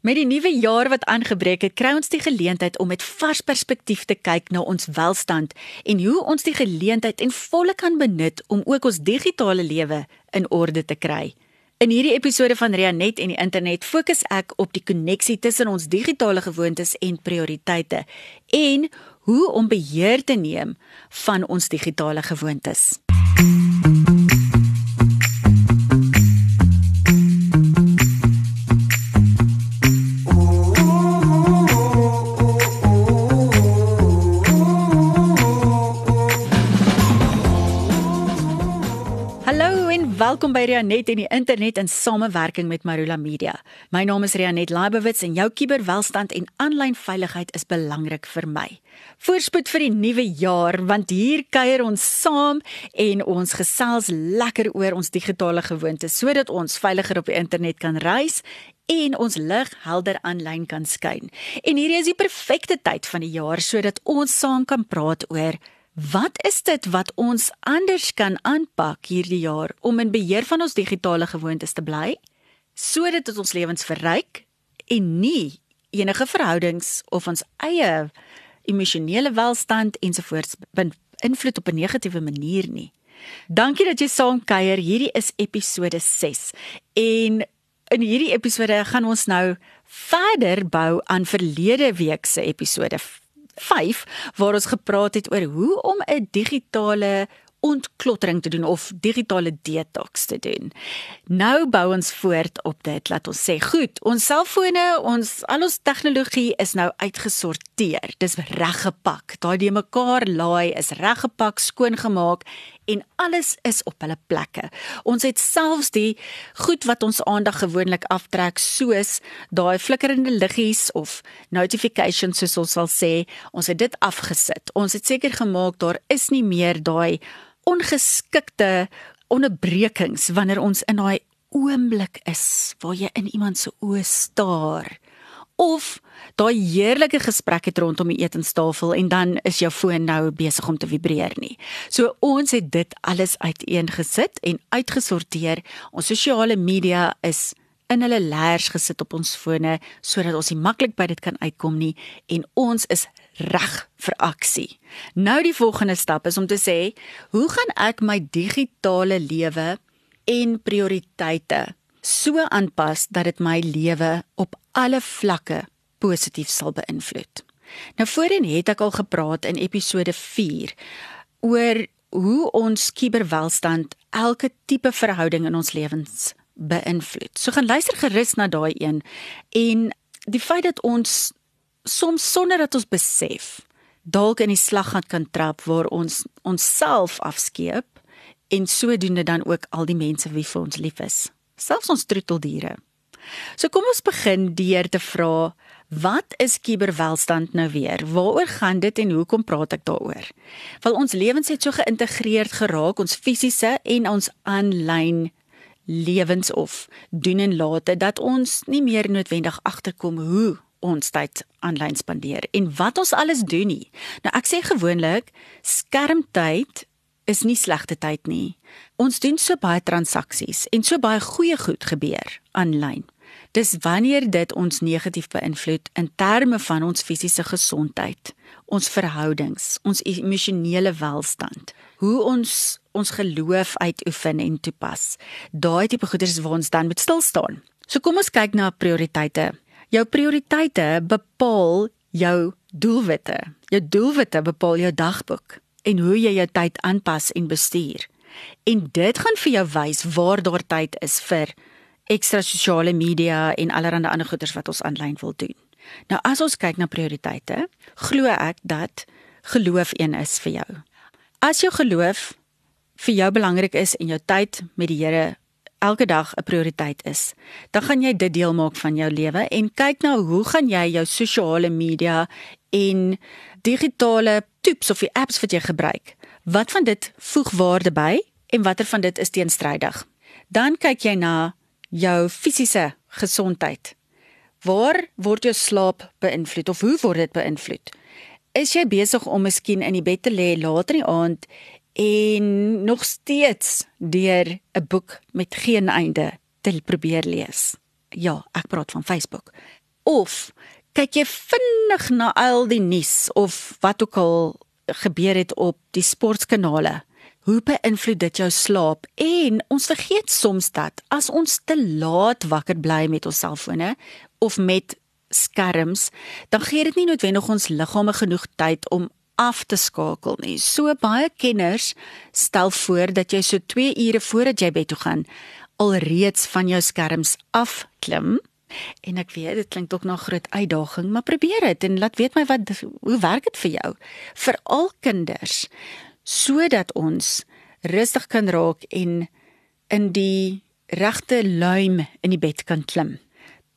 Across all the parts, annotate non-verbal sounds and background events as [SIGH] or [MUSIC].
Met die nuwe jaar wat aangebreek het, kry ons die geleentheid om met vars perspektief te kyk na ons welstand en hoe ons die geleentheid en volle kan benut om ook ons digitale lewe in orde te kry. In hierdie episode van Rianet en die internet fokus ek op die koneksie tussen ons digitale gewoontes en prioriteite en hoe om beheer te neem van ons digitale gewoontes. Welkom by Rianet en die internet in samewerking met Marula Media. My naam is Rianet Laibowitz en jou kuberwelstand en aanlyn veiligheid is belangrik vir my. Voorspoed vir die nuwe jaar want hier kuier ons saam en ons gesels lekker oor ons digitale gewoontes sodat ons veiliger op die internet kan reis en ons lig helder aanlyn kan skyn. En hierdie is die perfekte tyd van die jaar sodat ons saam kan praat oor Wat is dit wat ons anders kan aanpak hierdie jaar om in beheer van ons digitale gewoontes te bly sodat dit ons lewens verryk en nie enige verhoudings of ons eie emosionele welstand ensovoorts beïnvloed op 'n negatiewe manier nie. Dankie dat jy saam kuier. Hierdie is episode 6 en in hierdie episode gaan ons nou verder bou aan verlede week se episode 5 waar ons gepraat het oor hoe om 'n digitale ontklottering te doen of digitale detox te doen. Nou bou ons voort op dit. Laat ons sê, goed, ons selfone, ons al ons tegnologie is nou uitgesorteer. Dis reggepak. Daai die mekaar laai is reggepak, skoongemaak en alles is op hulle plekke. Ons het selfs die goed wat ons aandag gewoonlik aftrek soos daai flikkerende liggies of notifications soos ons sal sê, ons het dit afgesit. Ons het seker gemaak daar is nie meer daai ongeskikte onderbrekings wanneer ons in daai oomblik is waar jy in iemand se oë staar of daai heerlike gesprek het rondom die etenstafel en dan is jou foon nou besig om te vibreer nie. So ons het dit alles uiteengesit en uitgesorteer. Ons sosiale media is in hulle leers gesit op ons fone sodat ons nie maklik by dit kan uitkom nie en ons is reg vir aksie. Nou die volgende stap is om te sê, hoe gaan ek my digitale lewe en prioriteite so aanpas dat dit my lewe op alle vlakke positief sal beïnvloed. Nou voorheen het ek al gepraat in episode 4 oor hoe ons kuberwelstand elke tipe verhouding in ons lewens beïnvloed. So gaan luister gerus na daai een en die feit dat ons soms sonder dat ons besef dalk in die slaggat kan trap waar ons onsself afskeep en sodoende dan ook al die mense wie vir ons lief is selfs ons troeteldiere. So kom ons begin deur te vra, wat is kuberwelstand nou weer? Waaroor gaan dit en hoekom praat ek daaroor? Want ons lewens het so geïntegreerd geraak, ons fisiese en ons aanlyn lewens of doen en late dat ons nie meer noodwendig agterkom hoe ons tyd aanlyn spandeer en wat ons alles doen nie. Nou ek sê gewoonlik skermtyd is nie slegte tyd nie. Ons doen so baie transaksies en so baie goeie goed gebeur aanlyn. Dis wanneer dit ons negatief beïnvloed in terme van ons fisiese gesondheid, ons verhoudings, ons emosionele welstand, hoe ons ons geloof uitoefen en toepas. Daai tipe goeders waar ons dan moet stil staan. So kom ons kyk na prioriteite. Jou prioriteite bepaal jou doelwitte. Jou doelwitte bepaal jou dagboek en hoe jy jou tyd aanpas en bestuur. En dit gaan vir jou wys waar daar tyd is vir ekstra sosiale media en allerlei ander goeders wat ons aanlyn wil doen. Nou as ons kyk na prioriteite, glo ek dat geloof een is vir jou. As jou geloof vir jou belangrik is en jou tyd met die Here elke dag 'n prioriteit is, dan gaan jy dit deel maak van jou lewe en kyk nou hoe gaan jy jou sosiale media en digitale toeps of die apps wat jy gebruik. Wat van dit voeg waarde by en watter van dit is teenstrydig? Dan kyk jy na jou fisiese gesondheid. Waar word jou slaap beïnvloed of hoe word dit beïnvloed? Is jy besig om miskien in die bed te lê later in die aand en nog steeds deur 'n boek met geen einde te probeer lees? Ja, ek praat van Facebook. Of kyk jy vinnig na al die nuus of wat ook al gebeur het op die sportkanale? Hoe beïnvloed dit jou slaap? En ons vergeet soms dat as ons te laat wakker bly met ons selfone of met skerms, dan gee dit nie noodwendig ons liggame genoeg tyd om af te skakel nie. So baie kenners stel voor dat jy so 2 ure voordat jy bed toe gaan alreeds van jou skerms afklim. En ek weet dit klink dalk na groot uitdaging, maar probeer dit en laat weet my wat hoe werk dit vir jou? Vir al kinders sodat ons rustig kan raak en in die regte luim in die bed kan klim.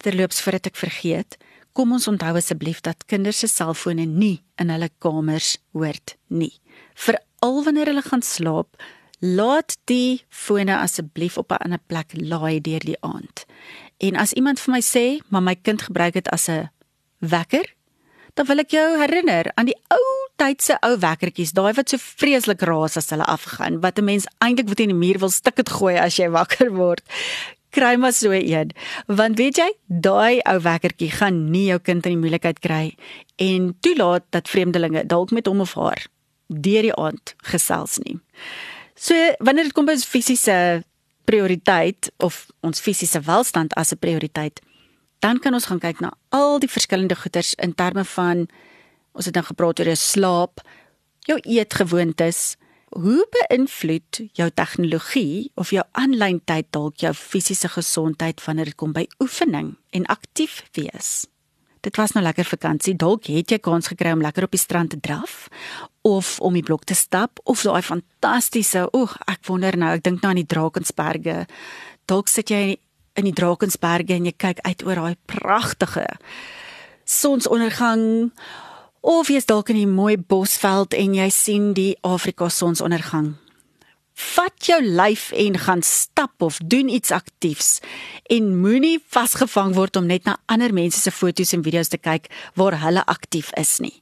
Terloops voordat ek vergeet, kom ons onthou asseblief dat kinders se selfone nie in hulle kamers hoort nie. Veral wanneer hulle gaan slaap, laat die fone asseblief op 'n ander plek laai deur die aand. En as iemand vir my sê, "Maar my kind gebruik dit as 'n wekker," dan wil ek jou herinner aan die ou tydse ou wekkertjies, daai wat so vreeslik raas as hulle afgaan, wat 'n mens eintlik moet in die muur wil stik dit gooi as jy [LAUGHS] wakker word. Kry maar so een. Want weet jy, daai ou wekkertjie gaan nie jou kind in die moeilikheid kry en toelaat dat vreemdelinge dalk met hom of haar deur die aand gesels nie. So wanneer dit kom by fisiese prioriteit of ons fisiese welstand as 'n prioriteit, dan kan ons gaan kyk na al die verskillende goeders in terme van ons het nou gepraat oor jou slaap, jou eetgewoontes, hoe beïnvloed jou tegnologie of jou aanlyn tyd dalk jou fisiese gesondheid wanneer dit kom by oefening en aktief wees. Dit was nou lekker vakansie. Dalk het jy kans gekry om lekker op die strand te draf of om die blok te stap of daai fantastiese, oeg, ek wonder nou, ek dink nou aan die Drakensberge. Dalk sit jy in die Drakensberge en jy kyk uit oor daai pragtige sonsondergang of jy is dalk in 'n mooi bosveld en jy sien die Afrika sonsondergang. Vat jou lyf en gaan stap of doen iets aktiefs en moenie vasgevang word om net na ander mense se foto's en video's te kyk waar hulle aktief is nie.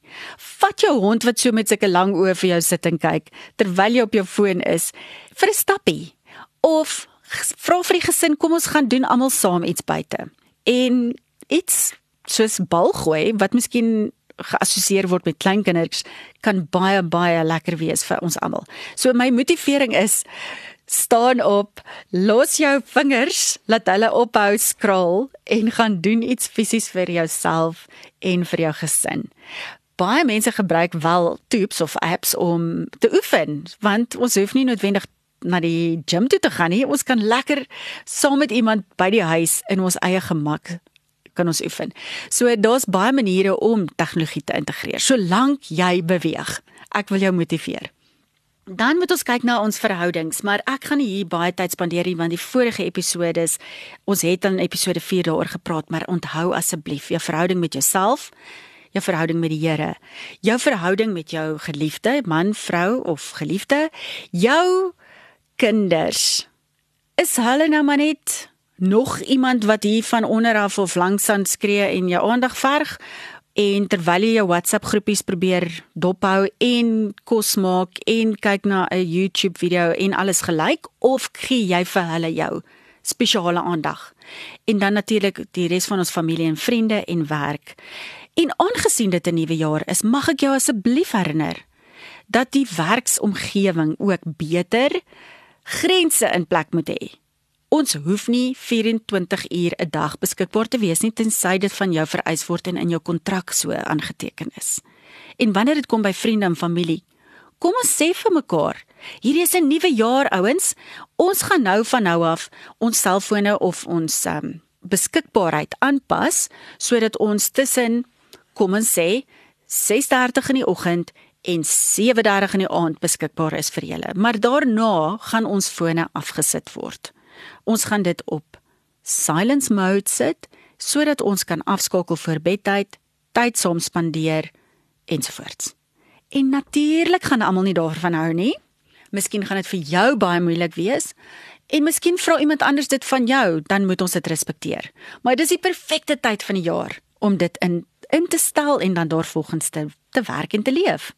Vat jou hond wat so met sulke lang oë vir jou sit en kyk terwyl jy op jou foon is vir 'n stappie of vra vir die gesin kom ons gaan doen almal saam iets buite. En iets soos bal gooi wat miskien geassosieer word met kleinkinders kan baie baie lekker wees vir ons almal. So my motivering is staan op, los jou vingers, laat hulle ophou skraal en gaan doen iets fisies vir jouself en vir jou gesin. Baie mense gebruik wel tubes of apps om te oefen, want ons hoef nie noodwendig na die gym toe te gaan nie. Ons kan lekker saam met iemand by die huis in ons eie gemak kan ons oefen. So daar's baie maniere om tegnologie te integreer solank jy beweeg. Ek wil jou motiveer. Dan moet ons kyk na ons verhoudings, maar ek gaan nie hier baie tyd spandeer nie want die vorige episodes ons het in episode 4 daaroor gepraat, maar onthou asseblief jou verhouding met jouself, jou verhouding met die Here, jou verhouding met jou geliefde man, vrou of geliefde, jou kinders. Is hulle nou maar net nog iemand wat hier van onder af of langs aan skree en jou aandag verg. En terwyl jy jou WhatsApp groepies probeer dophou en kos maak en kyk na 'n YouTube video en alles gelyk of gee jy vir hulle jou spesiale aandag? En dan natuurlik die res van ons familie en vriende en werk. En aangesien dit 'n nuwe jaar is mag ek jou asseblief herinner dat die werksomgewing ook beter grense in plek moet hê Ons hoef nie 24 uur 'n dag beskikbaar te wees nie tensy dit van jou vereis word en in jou kontrak so aangeteken is. En wanneer dit kom by vriende en familie, kom ons sê vir mekaar, hierdie is 'n nuwe jaar ouens, ons gaan nou van nou af ons selfone of ons um, beskikbaarheid aanpas sodat ons tussen kom ons sê 6:30 in die oggend en 7:30 in die aand beskikbaar is vir julle. Maar daarna gaan ons fone afgesit word. Ons gaan dit op silence mode sit sodat ons kan afskakel vir bedtyd, tyd saam spandeer ensovoorts. En natuurlik gaan almal nie daarvan hou nie. Miskien gaan dit vir jou baie moeilik wees en miskien vra iemand anders dit van jou, dan moet ons dit respekteer. Maar dis die perfekte tyd van die jaar om dit in in te stel en dan daarvolgens te te werk en te leef.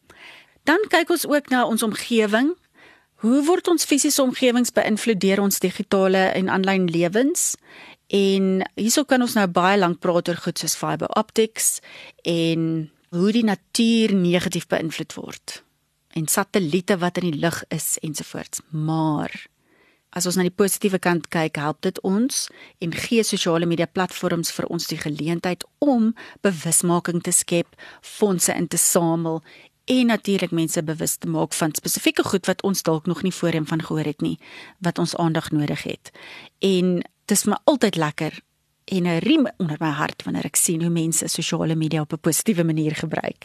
Dan kyk ons ook na ons omgewing Hoe word ons fisiese omgewings beïnvloed deur ons digitale en aanlyn lewens? En hierso kan ons nou baie lank praat oor goed soos fiber optics en hoe die natuur negatief beïnvloed word en satelliete wat in die lug is ensovoorts. Maar as ons na die positiewe kant kyk, help dit ons en gee sosiale media platforms vir ons die geleentheid om bewusmaking te skep, fondse in te samel en natuurlik mense bewus te maak van spesifieke goed wat ons dalk nog nie voorheen van gehoor het nie, wat ons aandag nodig het. En dit is my altyd lekker en 'n riem onder my hart wanneer ek sien hoe mense sosiale media op 'n positiewe manier gebruik.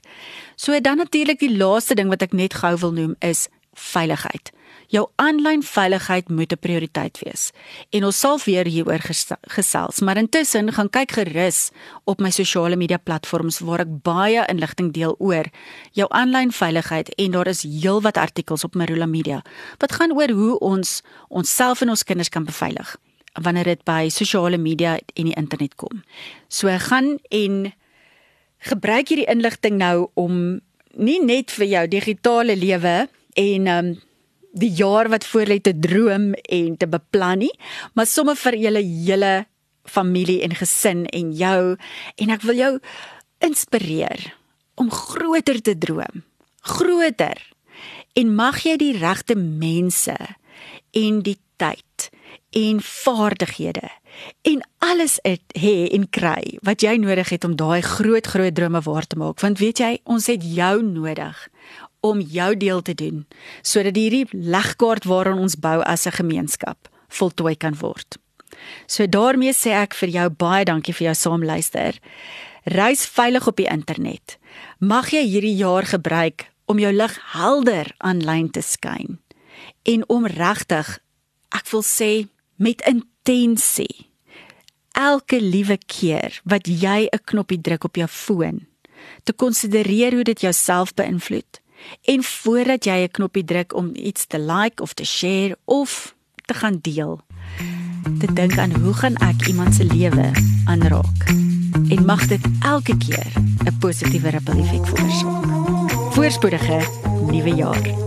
So dan natuurlik die laaste ding wat ek net gou wil noem is veiligheid. Jou aanlyn veiligheid moet 'n prioriteit wees. En ons sal weer hieroor gesels, maar intussen gaan kyk gerus op my sosiale media platforms waar ek baie inligting deel oor jou aanlyn veiligheid en daar is heelwat artikels op Marula Media wat gaan oor hoe ons onsself en ons kinders kan beveilig wanneer dit by sosiale media en die internet kom. So gaan en gebruik hierdie inligting nou om nie net vir jou digitale lewe en um die jaar wat voorlê te droom en te beplan nie, maar sommer vir julle hele familie en gesin en jou en ek wil jou inspireer om groter te droom. Groter. En mag jy die regte mense en die tyd en vaardighede en alles hê en kry wat jy nodig het om daai groot groot drome waar te maak want weet jy ons het jou nodig om jou deel te doen sodat hierdie legkaart waaraan ons bou as 'n gemeenskap voltooi kan word. So daarmee sê ek vir jou baie dankie vir jou saamluister. Reis veilig op die internet. Mag jy hierdie jaar gebruik om jou lig helder aanlyn te skyn en om regtig ek wil sê met intensie elke liewe keer wat jy 'n knoppie druk op jou foon te konsidereer hoe dit jouself beïnvloed En voordat jy 'n knoppie druk om iets te like of te share of te gaan deel, te dink aan hoe gaan ek iemand se lewe aanraak? En mag dit elke keer 'n positiewe ripple effek veroorsaak. Voorspoedige nuwe jaar.